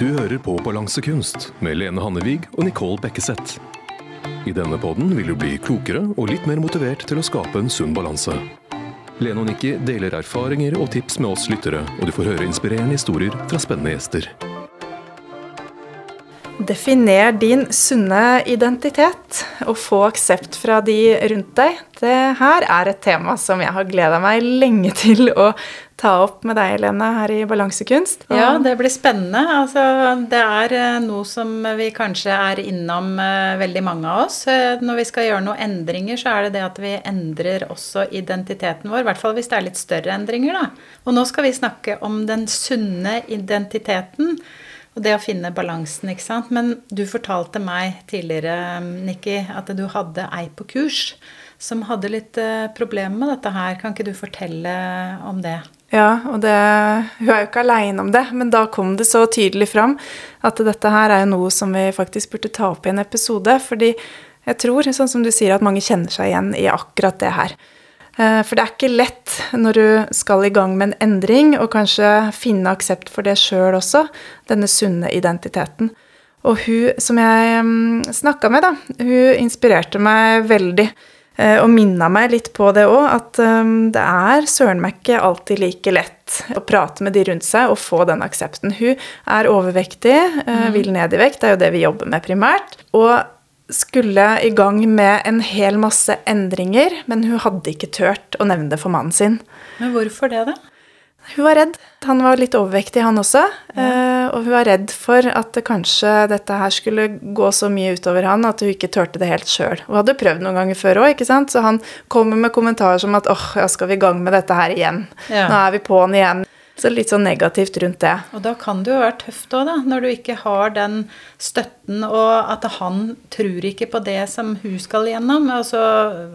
Du hører på Balansekunst med Lene Hannevig og Nicole Bekkeseth. I denne podden vil du bli klokere og litt mer motivert til å skape en sunn balanse. Lene og Nikki deler erfaringer og tips med oss lyttere, og du får høre inspirerende historier fra spennende gjester. Definer din sunne identitet og få aksept fra de rundt deg. Det her er et tema som jeg har gleda meg lenge til å ta opp med deg, Helene, her i Balansekunst. Ja, det blir spennende. Altså, det er eh, noe som vi kanskje er innom eh, veldig mange av oss. Eh, når vi skal gjøre noen endringer, så er det det at vi endrer også identiteten vår. I hvert fall hvis det er litt større endringer, da. Og nå skal vi snakke om den sunne identiteten. Og det å finne balansen, ikke sant. Men du fortalte meg tidligere, Nikki, at du hadde ei på kurs som hadde litt problemer med dette her. Kan ikke du fortelle om det? Ja, og det, hun er jo ikke aleine om det, men da kom det så tydelig fram at dette her er noe som vi faktisk burde ta opp i en episode. Fordi jeg tror, sånn som du sier, at mange kjenner seg igjen i akkurat det her. Eh, for det er ikke lett når du skal i gang med en endring, og kanskje finne aksept for det sjøl også, denne sunne identiteten. Og hun som jeg mm, snakka med, da, hun inspirerte meg veldig. Eh, og minna meg litt på det òg, at um, det er søren meg ikke alltid like lett å prate med de rundt seg og få den aksepten. Hun er overvektig, uh, vil ned i vekt, det er jo det vi jobber med primært. Og skulle i gang med en hel masse endringer, men hun hadde ikke turt å nevne det for mannen sin. Men hvorfor det, da? Hun var redd. Han var litt overvektig, han også. Ja. Eh, og hun var redd for at det kanskje dette her skulle gå så mye utover han at hun ikke turte det helt sjøl. Hun hadde prøvd noen ganger før òg, så han kommer med kommentarer som at åh, ja, skal vi i gang med dette her igjen? Ja. Nå er vi på'n igjen. Så litt sånn negativt rundt det. Og da kan det jo være tøft òg, da. Når du ikke har den støtten, og at han tror ikke på det som hun skal igjennom. Altså,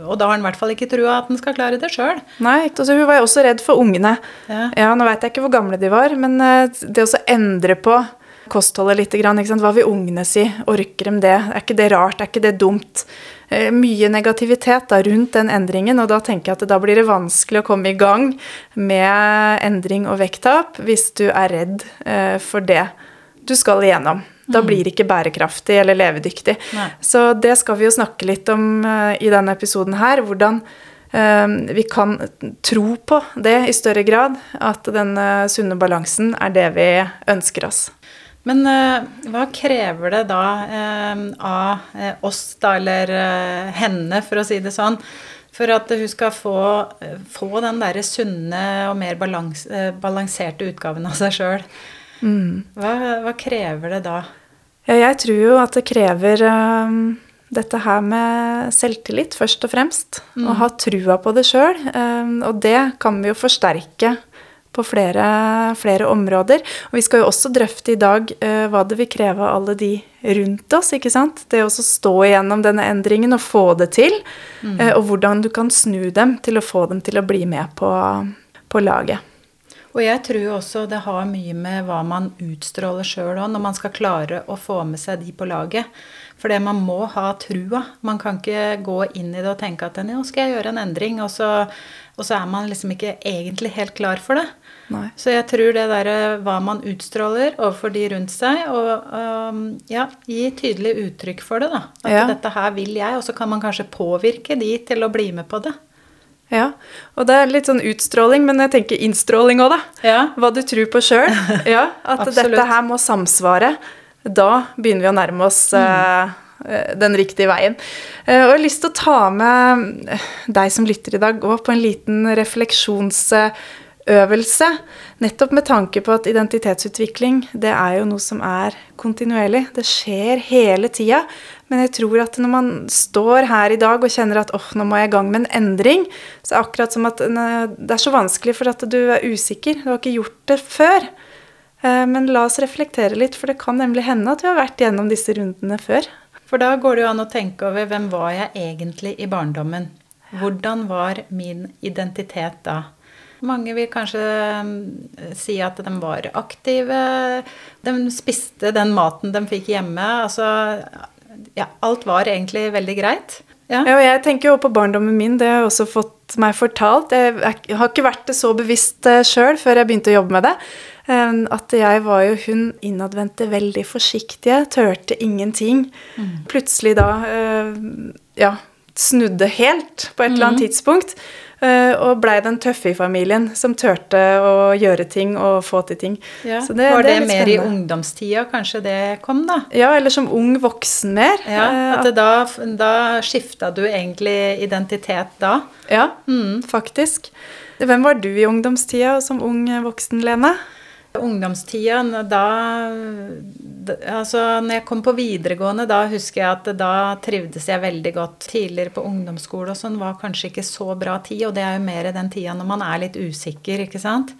og da har han i hvert fall ikke trua at han skal klare det sjøl. Nei, altså, hun var jo også redd for ungene. Ja. ja nå veit jeg ikke hvor gamle de var, men eh, det å endre på kostholdet litt. Hva vil ungene si? Orker de det? Er ikke det rart? Er ikke det dumt? Eh, mye negativitet da, rundt den endringen, og da tenker jeg at da blir det vanskelig å komme i gang med endring og vekttap hvis du er redd eh, for det du skal igjennom. Da mm. blir det ikke bærekraftig eller levedyktig. Nei. Så det skal vi jo snakke litt om uh, i denne episoden her. Hvordan vi kan tro på det i større grad. At den sunne balansen er det vi ønsker oss. Men uh, hva krever det da uh, av uh, oss, da, eller henne, for å si det sånn, for at hun skal få, få den derre sunne og mer balans, balanserte utgaven av seg sjøl? Mm. Hva, hva, krever det da? Ja, jeg tror jo at det krever dette her med selvtillit, først og fremst. Mm. Å ha trua på det sjøl. og det kan vi jo forsterke på flere, flere, områder. Og vi skal jo også drøfte i dag uh, hva det vil kreve av alle de rundt oss. ikke sant? Det å stå igjennom denne endringen og få det til. Mm. Uh, og hvordan du kan snu dem til å få dem til å bli med på, på laget. Og jeg tror også det har mye med hva man utstråler sjøl òg, når man skal klare å få med seg de på laget. For det man må ha trua. Man kan ikke gå inn i det og tenke at nå skal jeg gjøre en endring, og så, og så er man liksom ikke egentlig helt klar for det. Nei. Så jeg tror det derre hva man utstråler overfor de rundt seg, og um, ja, gi tydelig uttrykk for det, da. At ja. dette her vil jeg, og så kan man kanskje påvirke de til å bli med på det. Ja, og det er litt sånn utstråling, men jeg tenker innstråling òg, da. Ja. Hva du tror på sjøl. Ja, at dette her må samsvare. Da begynner vi å nærme oss mm. uh, den riktige veien. Uh, og jeg har lyst til å ta med deg som lytter i dag òg på en liten refleksjons øvelse. Nettopp med tanke på at identitetsutvikling det er jo noe som er kontinuerlig. Det skjer hele tida. Men jeg tror at når man står her i dag og kjenner at åh, nå må jeg i gang med en endring, så er det akkurat som at det er så vanskelig for at du er usikker. Du har ikke gjort det før. Eh, men la oss reflektere litt, for det kan nemlig hende at vi har vært gjennom disse rundene før. For da går det jo an å tenke over hvem var jeg egentlig i barndommen? Hvordan var min identitet da? Mange vil kanskje um, si at de var aktive. De spiste den maten de fikk hjemme. Altså ja, alt var egentlig veldig greit. Ja. Ja, og jeg tenker jo på barndommen min, det har jeg også fått meg fortalt. Jeg, har ikke vært det så bevisst uh, sjøl før jeg begynte å jobbe med det. At jeg var jo hun innadvendte, veldig forsiktige, tørte ingenting. Plutselig da uh, ja, snudde helt på et eller annet tidspunkt. Uh, og blei den tøffe i familien som turte å gjøre ting og få til ting. Ja. Så Var det, litt mer i ungdomstida kanskje det kom, da? Ja, eller som ung voksen mer. Ja, at da, da skifta du egentlig identitet da? Ja, faktisk. Hvem var du i ungdomstida som ung voksen, Lene? Ungdomstida, da Altså, når jeg kom på videregående, da husker jeg at da trivdes jeg veldig godt. Tidligere på ungdomsskole og sånn var kanskje ikke så bra tid, og det er jo mer den tida når man er litt usikker, ikke sant.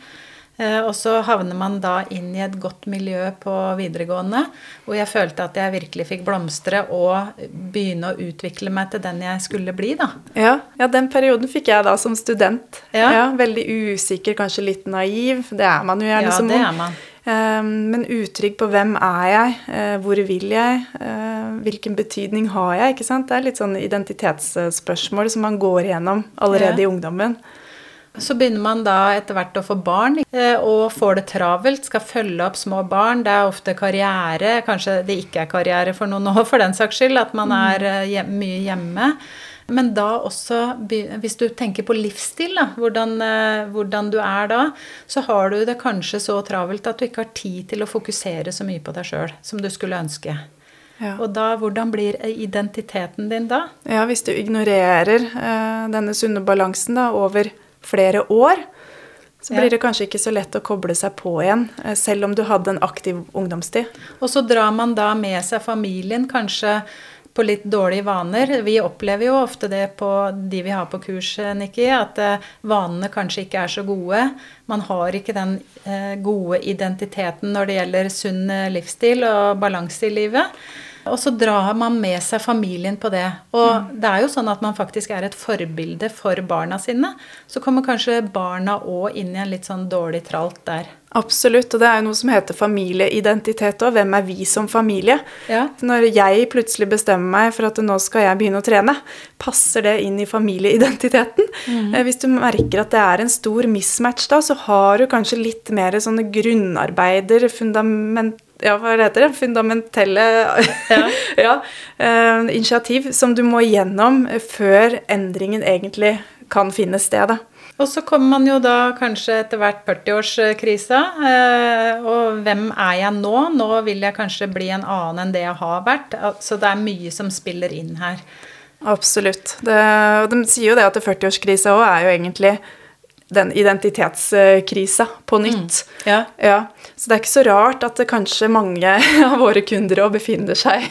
Eh, Og så havner man da inn i et godt miljø på videregående, hvor jeg følte at jeg virkelig fikk blomstre og begynne å utvikle meg til den jeg skulle bli, da. Ja, ja, den perioden fikk jeg da som student. Ja. veldig usikker, kanskje litt naiv. Det er man jo gjerne Ja, som det ung. er man. Eh, Men utrygg på hvem er jeg, eh, hvor vil jeg, eh, hvilken betydning har jeg? ikke sant? Det er litt sånn identitetsspørsmål som man går igjennom allerede Ja. i ungdommen. Så begynner man da etter hvert å få barn, eh, og får det travelt, skal følge opp små barn. Det er ofte karriere, kanskje det ikke er karriere for noen nå, for den saks skyld, at man er eh, hjem, mye hjemme. Men da også, hvis du tenker på livsstil, da, hvordan, eh, hvordan du er da, så har du det kanskje så travelt at du ikke har tid til å fokusere så mye på deg sjøl som du skulle ønske. Ja. Og da, hvordan blir identiteten din da? Ja, hvis du ignorerer eh, denne sunne balansen da, over flere år, så blir det kanskje ikke så lett å koble seg på igjen, eh, selv om du hadde en aktiv ungdomstid. Og så drar man da med seg familien kanskje på litt dårlige vaner. Vi opplever jo ofte det på de vi har på kurs, Nikki, at eh, vanene kanskje ikke er så gode. Man har ikke den eh, gode identiteten når det gjelder sunn eh, livsstil og balanse i livet. Og så drar man med seg familien på det. Og det er jo sånn at man faktisk er et forbilde for barna sine. Så kommer kanskje barna òg inn i en litt sånn dårlig tralt der. Absolutt, og det er jo noe som heter familieidentitet òg. Hvem er vi som familie? Ja. Når jeg plutselig bestemmer meg for at nå skal jeg begynne å trene, passer det inn i familieidentiteten? Mm. Hvis du merker at det er en stor mismatch da, så har du kanskje litt mer sånne grunnarbeider, fundament... Ja, hva heter det? Fundamentelle ja. eh, initiativ som du må igjennom eh, før endringen egentlig kan finne sted. Og så kommer man jo da kanskje etter hvert 40-årskrisa. Eh, og hvem er jeg nå? Nå vil jeg kanskje bli en annen enn det jeg har vært. Så det er mye som spiller inn her. Absolutt. Det, og de sier jo det at 40-årskrisa òg er jo egentlig den identitetskrisa på nytt. Ja. Ja, Så det er ikke så rart at kanskje mange av våre kunder òg befinner seg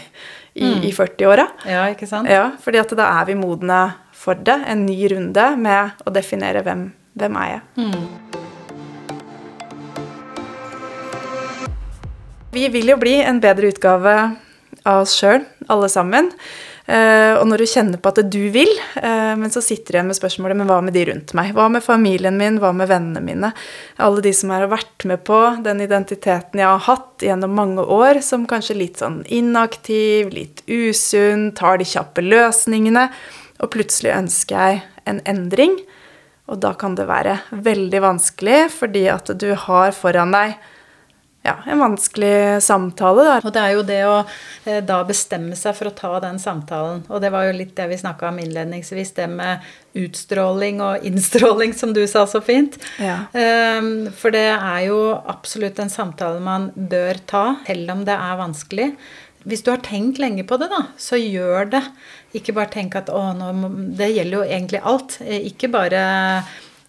i, i 40-åra. ja, ikke sant? Ja, fordi at da er vi modne for det. En ny runde med å definere hvem, hvem er jeg. Vi vil jo bli en bedre utgave av oss sjøl, alle sammen. Eh, og når du kjenner på at du vil, eh, men så sitter du igjen med spørsmålet men hva med de rundt meg? Hva med familien min? Hva med vennene mine? Alle de som har vært med på den identiteten jeg har hatt gjennom mange år, som kanskje litt sånn inaktiv, litt usunn, tar de kjappe løsningene, og plutselig ønsker jeg en endring. Og da kan det være veldig vanskelig, fordi at du har foran deg ja, en vanskelig samtale. Da. Og det er jo det å eh, da bestemme seg for å ta den samtalen. Og det var jo litt det vi snakka om innledningsvis, det med utstråling og innstråling, som du sa så fint. Ja. Ehm, For det er jo absolutt en samtale man bør ta, selv om det er vanskelig. Hvis du har tenkt lenge på det, da, så gjør det. Ikke bare tenk at å, nå Det gjelder jo egentlig alt. Eh, Ikke bare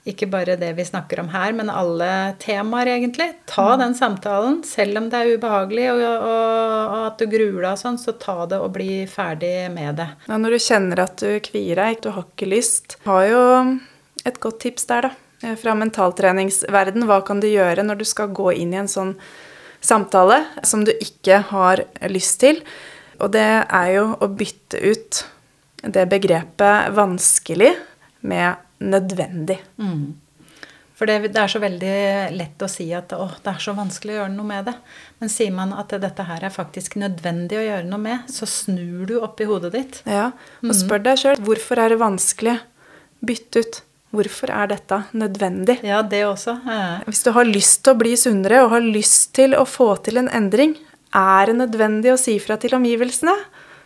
ikke bare det vi snakker om her, men alle temaer, egentlig. Ta den samtalen, selv om det er ubehagelig og, og, og at du gruer deg og sånn, så ta det og bli ferdig med det. Ja, når du kjenner at du kvier deg, du har ikke lyst, har jo et godt tips der, da. Eh, Fra mentaltreningsverden. Hva kan du gjøre når du skal gå inn i en sånn samtale som du ikke har lyst til? Og det er jo å bytte ut det begrepet 'vanskelig' med 'nødvendig'. For det, det, er så veldig lett å si at å, det er så vanskelig å gjøre noe med det. Men sier man at dette her er faktisk nødvendig å gjøre noe med, så snur du opp i hodet ditt. Ja, Og spør deg sjøl hvorfor er det vanskelig. Bytt ut. Hvorfor er dette nødvendig? Ja, det også. Ja. Hvis du har lyst til å bli sunnere og har lyst til å få til en endring, er det nødvendig å si fra til omgivelsene?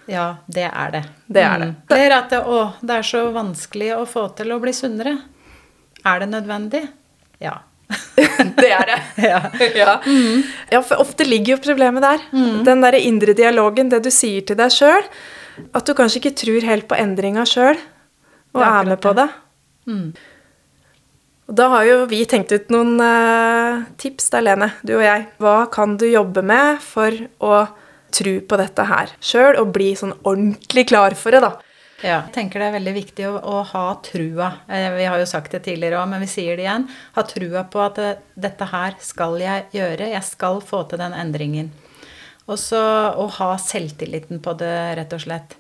Ja, det er det. Det er det. Mm. Eller at det, å, det er så vanskelig å få til å bli sunnere. Er det nødvendig? Ja. det er det. Ja. ja. Mm. ja. for ofte ligger jo problemet der. Mm. Den derre indre dialogen, det du sier til deg sjøl. At du kanskje ikke tror helt på endringa sjøl, og er med på det. Mm. Og da har jo vi tenkt ut noen uh, tips der, Lene, du og jeg. Hva kan du jobbe med for å tro på dette her sjøl, og bli sånn ordentlig klar for det, da? Ja, jeg tenker det er veldig viktig å, å ha trua. Eh, vi har jo sagt det tidligere òg, men vi sier det igjen. Ha trua på at eh, dette her skal jeg gjøre. Jeg skal få til den endringen. Og så å ha selvtilliten på det, rett og slett.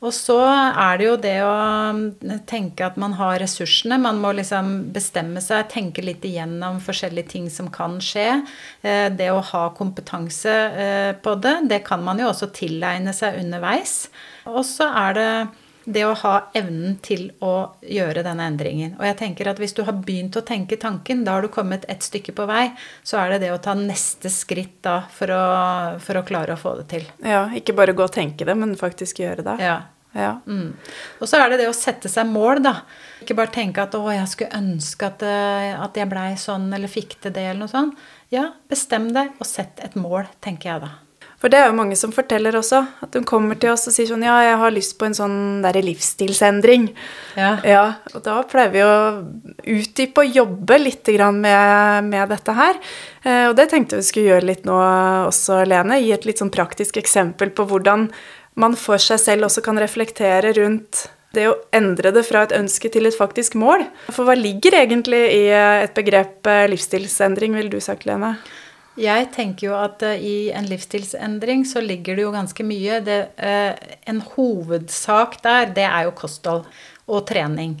Og så er det jo det å mm, tenke at man har ressursene. Man må liksom bestemme seg, tenke litt igjennom forskjellige ting som kan skje. Eh, det å ha kompetanse på det, det kan man jo også tilegne seg underveis. Og så er det det å ha evnen til å gjøre denne endringen. Og jeg tenker at hvis du har begynt å tenke tanken, da har du kommet et stykke på vei. Så er det det å ta neste skritt da for å, for å klare å få det til. Ja, ikke bare gå og tenke det, men faktisk gjøre det. Ja. ja. Mm. Og så er det det å sette seg mål, da. Ikke bare tenke at 'å, jeg skulle ønske at, eh, at jeg blei sånn', eller fikk til det, eller noe sånt. Ja, bestem deg og sett et mål, tenker jeg da. For det er jo mange som forteller også, at de kommer til oss og sier sånn Ja, jeg har lyst på en sånn derre livsstilsendring. Ja. ja. Og da pleier vi å utdype og jobbe litt med, med, dette her. Eh, og det tenkte vi skulle gjøre litt nå også, Lene. Gi et litt sånn praktisk eksempel på hvordan man for seg selv også kan reflektere rundt det å endre det fra et ønske til et faktisk mål. For hva ligger egentlig i et begrep eh, livsstilsendring, ville du sagt, Lene? Jeg tenker jo at uh, i en livsstilsendring så ligger det jo ganske mye. Det, uh, en hovedsak der, det er jo kosthold og trening.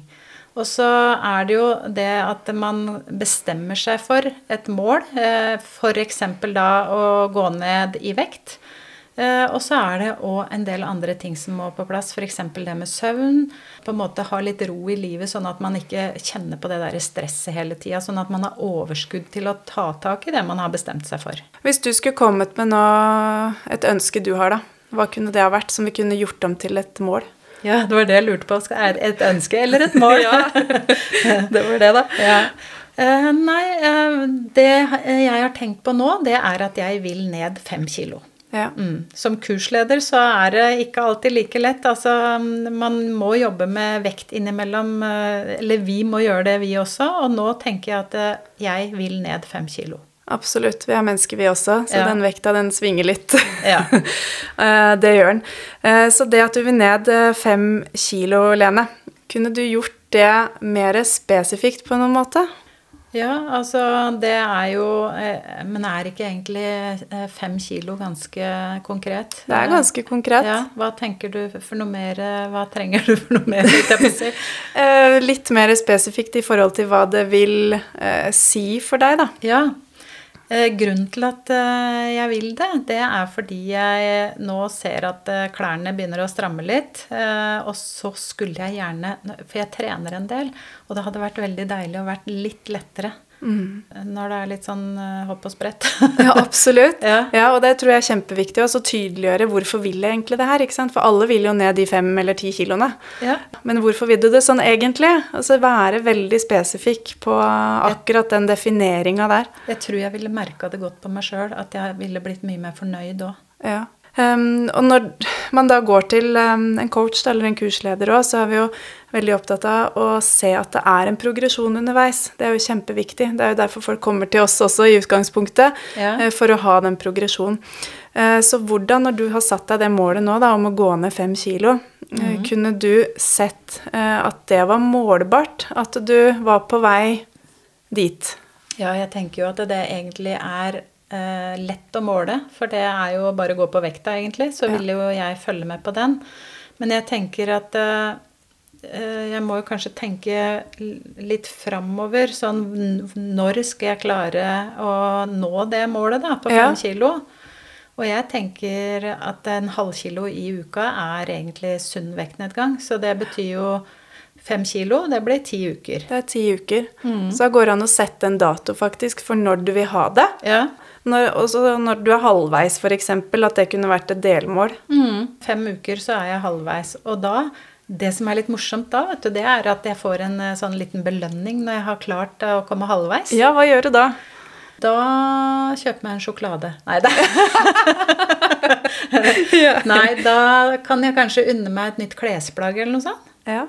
Og så er det jo det at man bestemmer seg for et mål, uh, f.eks. da å gå ned i vekt. Eh, og så er det òg en del andre ting som må på plass, f.eks. det med søvn. På en måte ha litt ro i livet, sånn at man ikke kjenner på det der stresset hele tida. Sånn at man har overskudd til å ta tak i det man har bestemt seg for. Hvis du skulle kommet med noe, et ønske du har, da. Hva kunne det ha vært som vi kunne gjort om til et mål? Ja, det var det jeg lurte på. Er det et ønske eller et mål? ja, det var det, da. Ja. Uh, nei, uh, det jeg har tenkt på nå, det er at jeg vil ned fem kilo. Ja. Mm. Som kursleder så er det ikke alltid like lett. Altså, man må jobbe med vekt innimellom. Eh, eller vi må gjøre det, vi også. Og nå tenker jeg at eh, jeg vil ned fem kilo. Absolutt. Vi er mennesker, vi også. Så ja. den vekta, den svinger litt. Ja. Eh, det gjør den. Så det at du vil ned fem kilo, Lene, kunne du gjort det mer spesifikt på noen måte? Ja, altså det er jo eh, Men er ikke egentlig eh, fem kilo ganske konkret? Det er ganske konkret. Ja, Hva tenker du for noe mer Hva trenger du for noe mer? Si? Litt mer spesifikt i forhold til hva det vil si for deg, da. Ja. Eh, grunnen til at eh, jeg vil det, det er fordi jeg nå ser at eh, klærne begynner å stramme litt. Og så skulle jeg gjerne For jeg trener en del, og det hadde vært veldig deilig å vært litt lettere. Mm. Når det er litt sånn uh, hopp og sprett. ja, absolutt. Ja. ja. Og det tror jeg er kjempeviktig å tydeliggjøre hvorfor vil jeg egentlig det her. ikke sant? For alle vil jo ned de fem eller ti kiloene. Ja. Men hvorfor vil du det sånn egentlig? Altså Være veldig spesifikk på akkurat den defineringa der. Jeg tror jeg ville merka det godt på meg sjøl, at jeg ville blitt mye mer fornøyd òg. Ja. Um, og når man da går til um, en coach eller en kursleder òg, så har vi jo veldig opptatt av å se at det er en progresjon underveis. Det er jo kjempeviktig. Det er jo derfor folk kommer til oss også i utgangspunktet, ja. uh, for å ha den progresjonen. Uh, så hvordan, når du har satt deg det målet nå da, om å gå ned fem kilo, mm kunne du sett at det var målbart? At du var på vei dit? Ja, jeg tenker jo at det egentlig er eh, lett å måle, for det er jo bare å gå på vekta, egentlig. Så vil jo jeg følge med på den. Men jeg tenker at eh, eh, jeg må jo kanskje tenke litt framover. Sånn når skal jeg klare å nå det målet da, på Ja. fem kilo? Og jeg tenker at en halvkilo i uka er egentlig sunn vektnedgang. Så det betyr jo fem kilo, det blir ti uker. Det er ti uker. Så da går det an å sette en dato faktisk for når du vil ha det. Ja. Når, også når du er halvveis, f.eks., at det kunne vært et delmål. Fem uker så er jeg halvveis. Og da, det som er litt morsomt da, vet du, det er at jeg får en eh, sånn liten belønning når jeg har klart å komme halvveis. Ja, hva gjør du da? Da kjøper jeg en sjokolade. Nei, da. Nei, da kan jeg kanskje unne meg et nytt klesplagg eller noe sånt. Ja.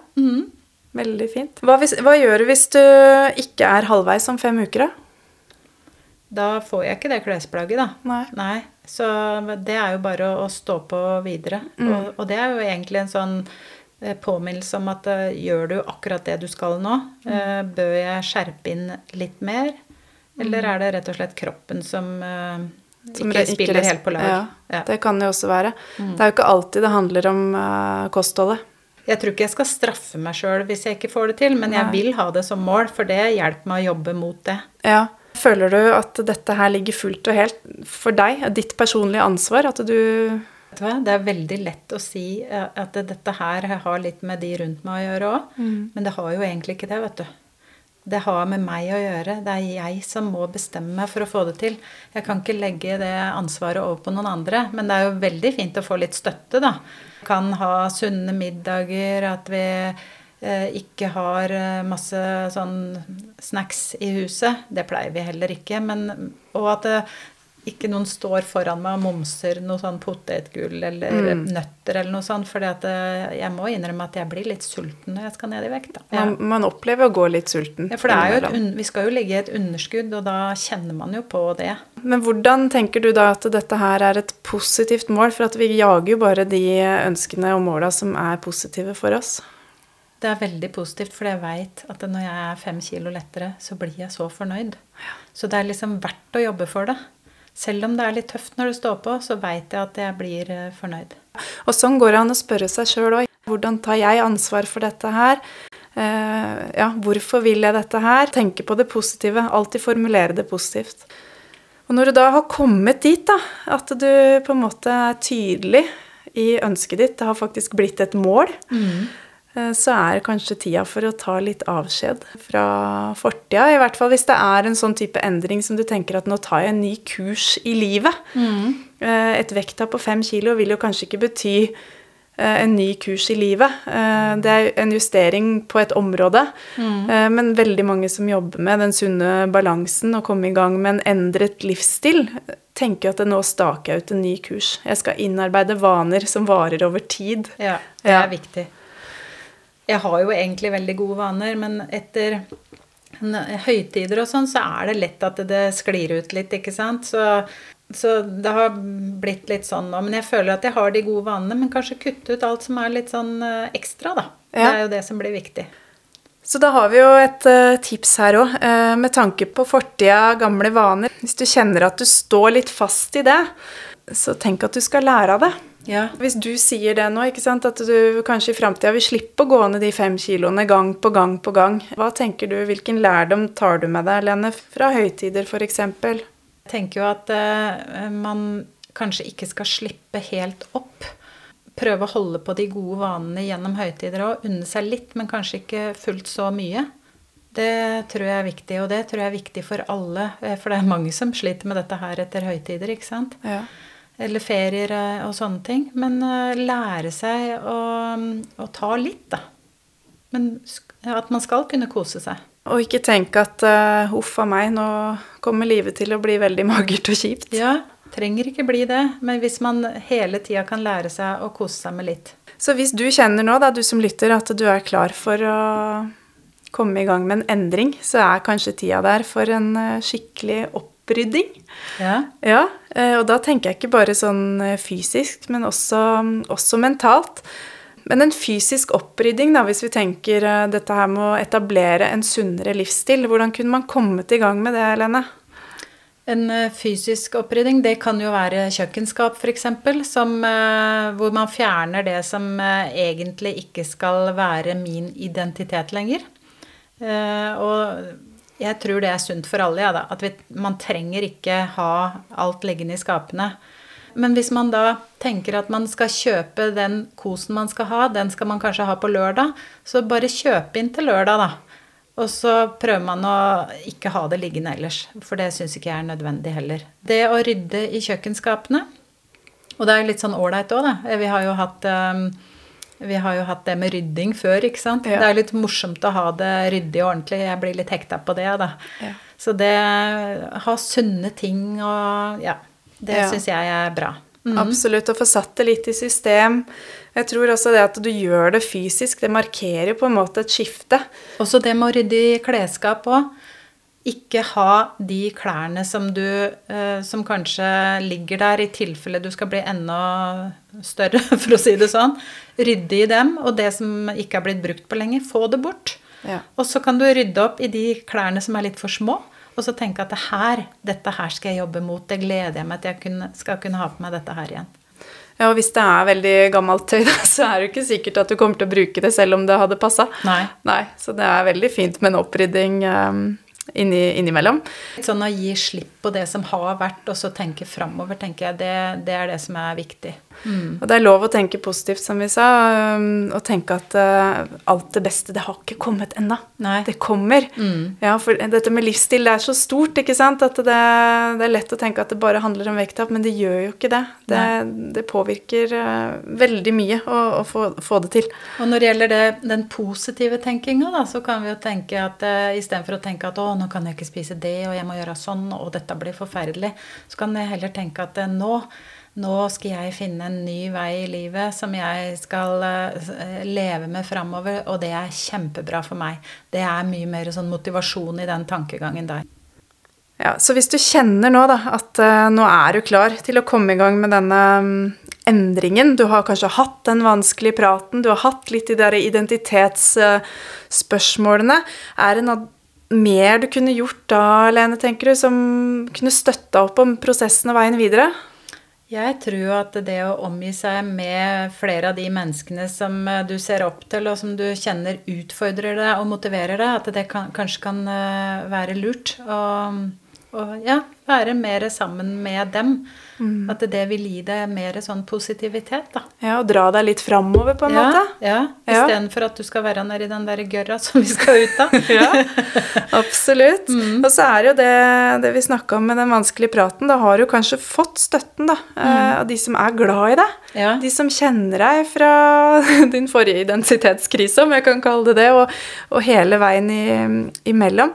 Veldig fint. Hva, hvis, hva gjør du hvis du ikke er halvveis om fem uker, da? Da får jeg ikke det klesplagget, da. Nei. Så det er jo bare å, å stå på videre. Og, og det er jo egentlig en sånn påminnelse om at eh, gjør du akkurat det du skal nå? Eh, bør jeg skjerpe inn litt mer? Eller er det rett og slett kroppen som, eh, Som ikke spiller ikke helt på lag? Ja, Ja. Det kan det jo også være. Det er jo ikke alltid det handler om eh, kostholdet. Jeg tror ikke jeg skal straffe meg sjøl hvis jeg ikke får det til, men jeg vil ha det som mål, for det hjelper meg å jobbe mot det. Ja. Føler du at dette her ligger fullt og helt for deg? Ditt personlige ansvar? At du? Det er veldig lett å si eh, at dette her har litt med de rundt meg å gjøre òg, men det har jo egentlig ikke det, vet du. Det har med meg å gjøre. Det er jeg som må bestemme meg for å få det til. Jeg kan ikke legge det ansvaret over på noen andre, men det er jo veldig fint å få litt støtte, da. Kan ha sunne middager, at vi eh, ikke har eh, masse sånn snacks i huset. Det pleier vi heller ikke. Men, og at ikke noen står foran meg og momser noe sånn potetgull eller nøtter eller noe sånt. For jeg må innrømme at jeg blir litt sulten når jeg skal ned i vekt. Ja. man, man opplever å gå litt sulten. Ja, for det er jo et, vi skal jo ligge i et underskudd, og da kjenner man jo på det. Men hvordan tenker du da at dette her er et positivt mål? For at vi jager jo bare de ønskene og måla som er positive for oss. Det er veldig positivt, for jeg veit at når jeg er fem kilo lettere, så blir jeg så fornøyd. Så det er liksom verdt å jobbe for det. Selv om det er litt tøft når det står på, så veit jeg at jeg blir eh, fornøyd. Og sånn går det an å spørre seg sjøl òg. Hvordan tar jeg ansvar for dette her? Eh, ja, hvorfor vil jeg dette her? Tenke på det positive. Alltid formulere det positivt. Og når du da har kommet dit, da, at du på en måte er tydelig i ønsket ditt, det har faktisk blitt et mål, eh, så er kanskje tida for å ta litt avskjed fra fortida. I hvert fall hvis det er en sånn type endring som du tenker at nå tar jeg en ny kurs i livet. Mm. Et vekttap på fem kilo vil jo kanskje ikke bety eh, en ny kurs i livet. Eh, Det er en justering på et område, Mm. men veldig mange som jobber med den sunne balansen og komme i gang med en endret livsstil, tenker at nå staker jeg ut en ny kurs. Jeg skal innarbeide vaner som varer over tid. Ja, det Ja. er viktig. Jeg har jo egentlig veldig gode vaner, men etter høytider og sånn, så er det lett at det sklir ut litt, ikke sant? Så, så det har blitt litt sånn nå. Men jeg føler at jeg har de gode vanene, men kanskje kutte ut alt som er litt sånn eh, ekstra, da. Det er jo det som blir viktig. Så da har vi jo et eh, tips her òg, med tanke på fortida, gamle vaner. Hvis du kjenner at du står litt fast i det, så tenk at du skal lære av det. Ja. Hvis du sier det nå, ikke sant, at du kanskje i framtida vil slippe å gå ned de fem kiloene gang på gang på gang, hva tenker du, hvilken lærdom tar du med deg, Lene, fra høytider f.eks.? Jeg tenker jo at eh, man kanskje ikke skal slippe helt opp. Prøve å holde på de gode vanene gjennom høytider òg. Unne seg litt, men kanskje ikke fullt så mye. Det tror jeg er viktig, og det tror jeg er viktig for alle. eh, For det er mange som sliter med dette her etter høytider, ikke sant? Ja. Eller ferier eh, og sånne ting. Men eh, lære seg å, å ta litt, da. Men at man skal kunne kose seg. Og ikke tenke at uh, 'huff a meg, nå kommer livet til å bli veldig magert og kjipt. Ja, trenger ikke bli det. Men hvis man hele tida kan lære seg å kose seg med litt. Så hvis du kjenner nå, da, du som lytter, at du er klar for å komme i gang med en endring, så er kanskje tida der for en skikkelig skikkelig opprydding. Ja. Ja, eh, og da tenker jeg ikke bare sånn eh, fysisk, men også, også mentalt. Men en fysisk opprydding, da, hvis vi tenker eh, dette her med å etablere en sunnere livsstil, hvordan kunne man kommet i gang med det, Lene? En fysisk opprydding, det kan jo være kjøkkenskap f.eks., hvor man fjerner det som egentlig ikke skal være min identitet lenger. Og jeg tror det er sunt for alle, ja, da. At vi, man trenger ikke ha alt liggende i skapene. Men hvis man da tenker at man skal kjøpe den kosen man skal ha, den skal man kanskje ha på lørdag, så bare kjøp inn til lørdag, da. Og så prøver man å ikke ha det liggende ellers, for det syns ikke jeg er nødvendig heller. Det å rydde i kjøkkenskapene, og det er litt sånn ålreit òg, da. Vi har jo hatt um, vi har jo hatt det med rydding før, ikke sant. Ja. Det er litt morsomt å ha det ryddig og ordentlig. Jeg blir litt hekta på det, da. Ja. Så det Ha sunne ting og Ja. Det ja. syns jeg er bra. Mm. Absolutt. Å få satt det litt i system. Jeg tror også det at du gjør det fysisk, det markerer på en måte et skifte. Også det med å rydde i klesskap òg ikke ha de klærne som du eh, Som kanskje ligger der i tilfelle du skal bli enda større, for å si det sånn. Rydde i dem. Og det som ikke er blitt brukt på lenge, få det bort. Ja. Og så kan du rydde opp i de klærne som er litt for små. Og så tenke at det her, dette her skal jeg jobbe mot. Det gleder jeg meg til jeg kunne, skal kunne ha på meg dette her igjen. Ja, og hvis det er veldig gammelt tøy, så er det jo ikke sikkert at du kommer til å bruke det selv om det hadde passa. Nei. Nei. Så det er veldig fint med en opprydding um, inni, innimellom. Sånn å gi slipp på det som har vært, og så tenke framover, tenker jeg, det, det, er det som er viktig. Mm. Og det er lov å tenke positivt, som vi sa, um, og tenke at uh, alt det beste, det har ikke kommet ennå. Det kommer. Mm. Ja, for dette med livsstil, det er så stort, ikke sant, at det, det, er lett å tenke at det bare handler om vekttap, men det gjør jo ikke det. Det, det påvirker uh, veldig mye å, å få, få, det til. Og når det gjelder den positive tenkinga, så kan vi jo tenke at uh, istedenfor å tenke at å, nå kan jeg ikke spise det, og jeg må gjøre sånn, og dette blir forferdelig, så kan jeg heller tenke at uh, nå nå skal jeg finne en ny vei i livet som jeg skal uh, leve med framover, og det er kjempebra for meg. Det er mye mer sånn motivasjon i den tankegangen der. Ja, Så hvis du kjenner nå da, at uh, nå er du klar til å komme i gang med denne um, endringen Du har kanskje hatt den vanskelige praten, du har hatt litt de der identitetsspørsmålene. Er det noe mer du kunne gjort da, Lene, tenker du, som kunne støtta opp om prosessen og veien videre? Jeg tror at det å omgi seg med flere av de menneskene som eh, du ser opp til, og som du kjenner utfordrer deg og motiverer deg, at det kan, kanskje kan eh, være lurt. Og, og ja, være mer sammen med dem. Mm. At det vil gi deg mer sånn positivitet, da. Ja, og dra deg litt framover, på en ja, måte. Ja. Istedenfor ja. at du skal være nedi den der gørra som vi skal ut av. ja, absolutt. Mm. Og så er jo det, det vi snakka om med den vanskelige praten, da har du kanskje fått støtten, da. Eh, mm. Av de som er glad i deg. Ja. De som kjenner deg fra din forrige identitetskrise, om jeg kan kalle det det, og, og hele veien i, imellom.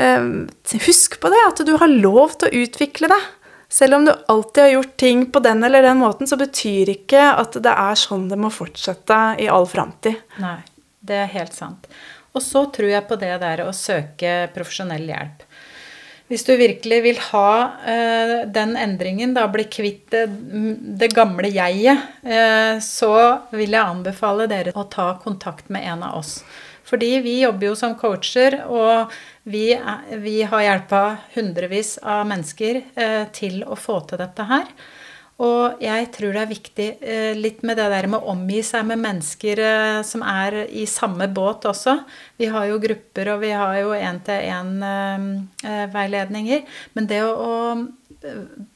Eh, husk på det, at du har lov til å utvikle deg. Selv om du alltid har gjort ting på den eller den måten, så betyr ikke at det er sånn det må fortsette i all framtid. Nei, det er helt sant. Og så tror jeg på det der å søke profesjonell hjelp. Hvis du virkelig vil ha uh, den endringen, da bli kvitt det, det gamle jeget, uh, så vil jeg anbefale dere å ta kontakt med en av oss. Fordi vi jobber jo som coacher, og vi, vi har hjelpa hundrevis av mennesker eh, til å få til dette her. Og jeg tror det er viktig eh, litt med det der med å omgi seg med mennesker eh, som er i samme båt også. Vi har jo grupper, og vi har jo én-til-én-veiledninger. Men det å, å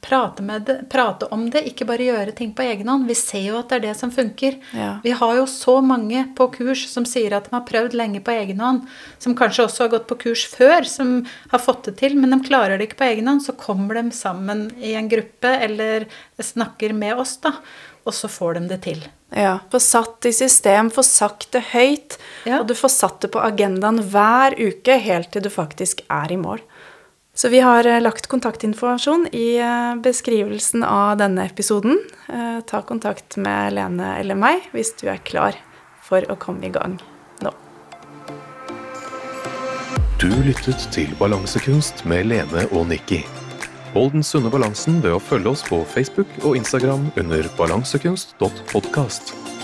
prate, det, prate, om det, ikke bare gjøre ting på egen hånd. Vi ser jo at det er det som funker. Ja. Vi har jo så mange på kurs som sier at de har prøvd lenge på egen hånd. Som kanskje også har gått på kurs før, som har fått det til, men de klarer det ikke på egen hånd. Så kommer de sammen i en gruppe eller snakker med oss, da. Og så får de det til. Ja. Få satt i system, få sagt det høyt. Ja. Og du får satt det på agendaen hver uke helt til du faktisk er i mål. Så vi har eh, lagt kontaktinformasjon i eh, beskrivelsen av denne episoden. Eh, ta kontakt med Lene eller meg hvis du er klar for å komme i gang nå. Du lyttet til Balansekunst med Lene og Nikki. Hold den sunne balansen ved å følge oss på Facebook og Instagram under balansekunst.podkast.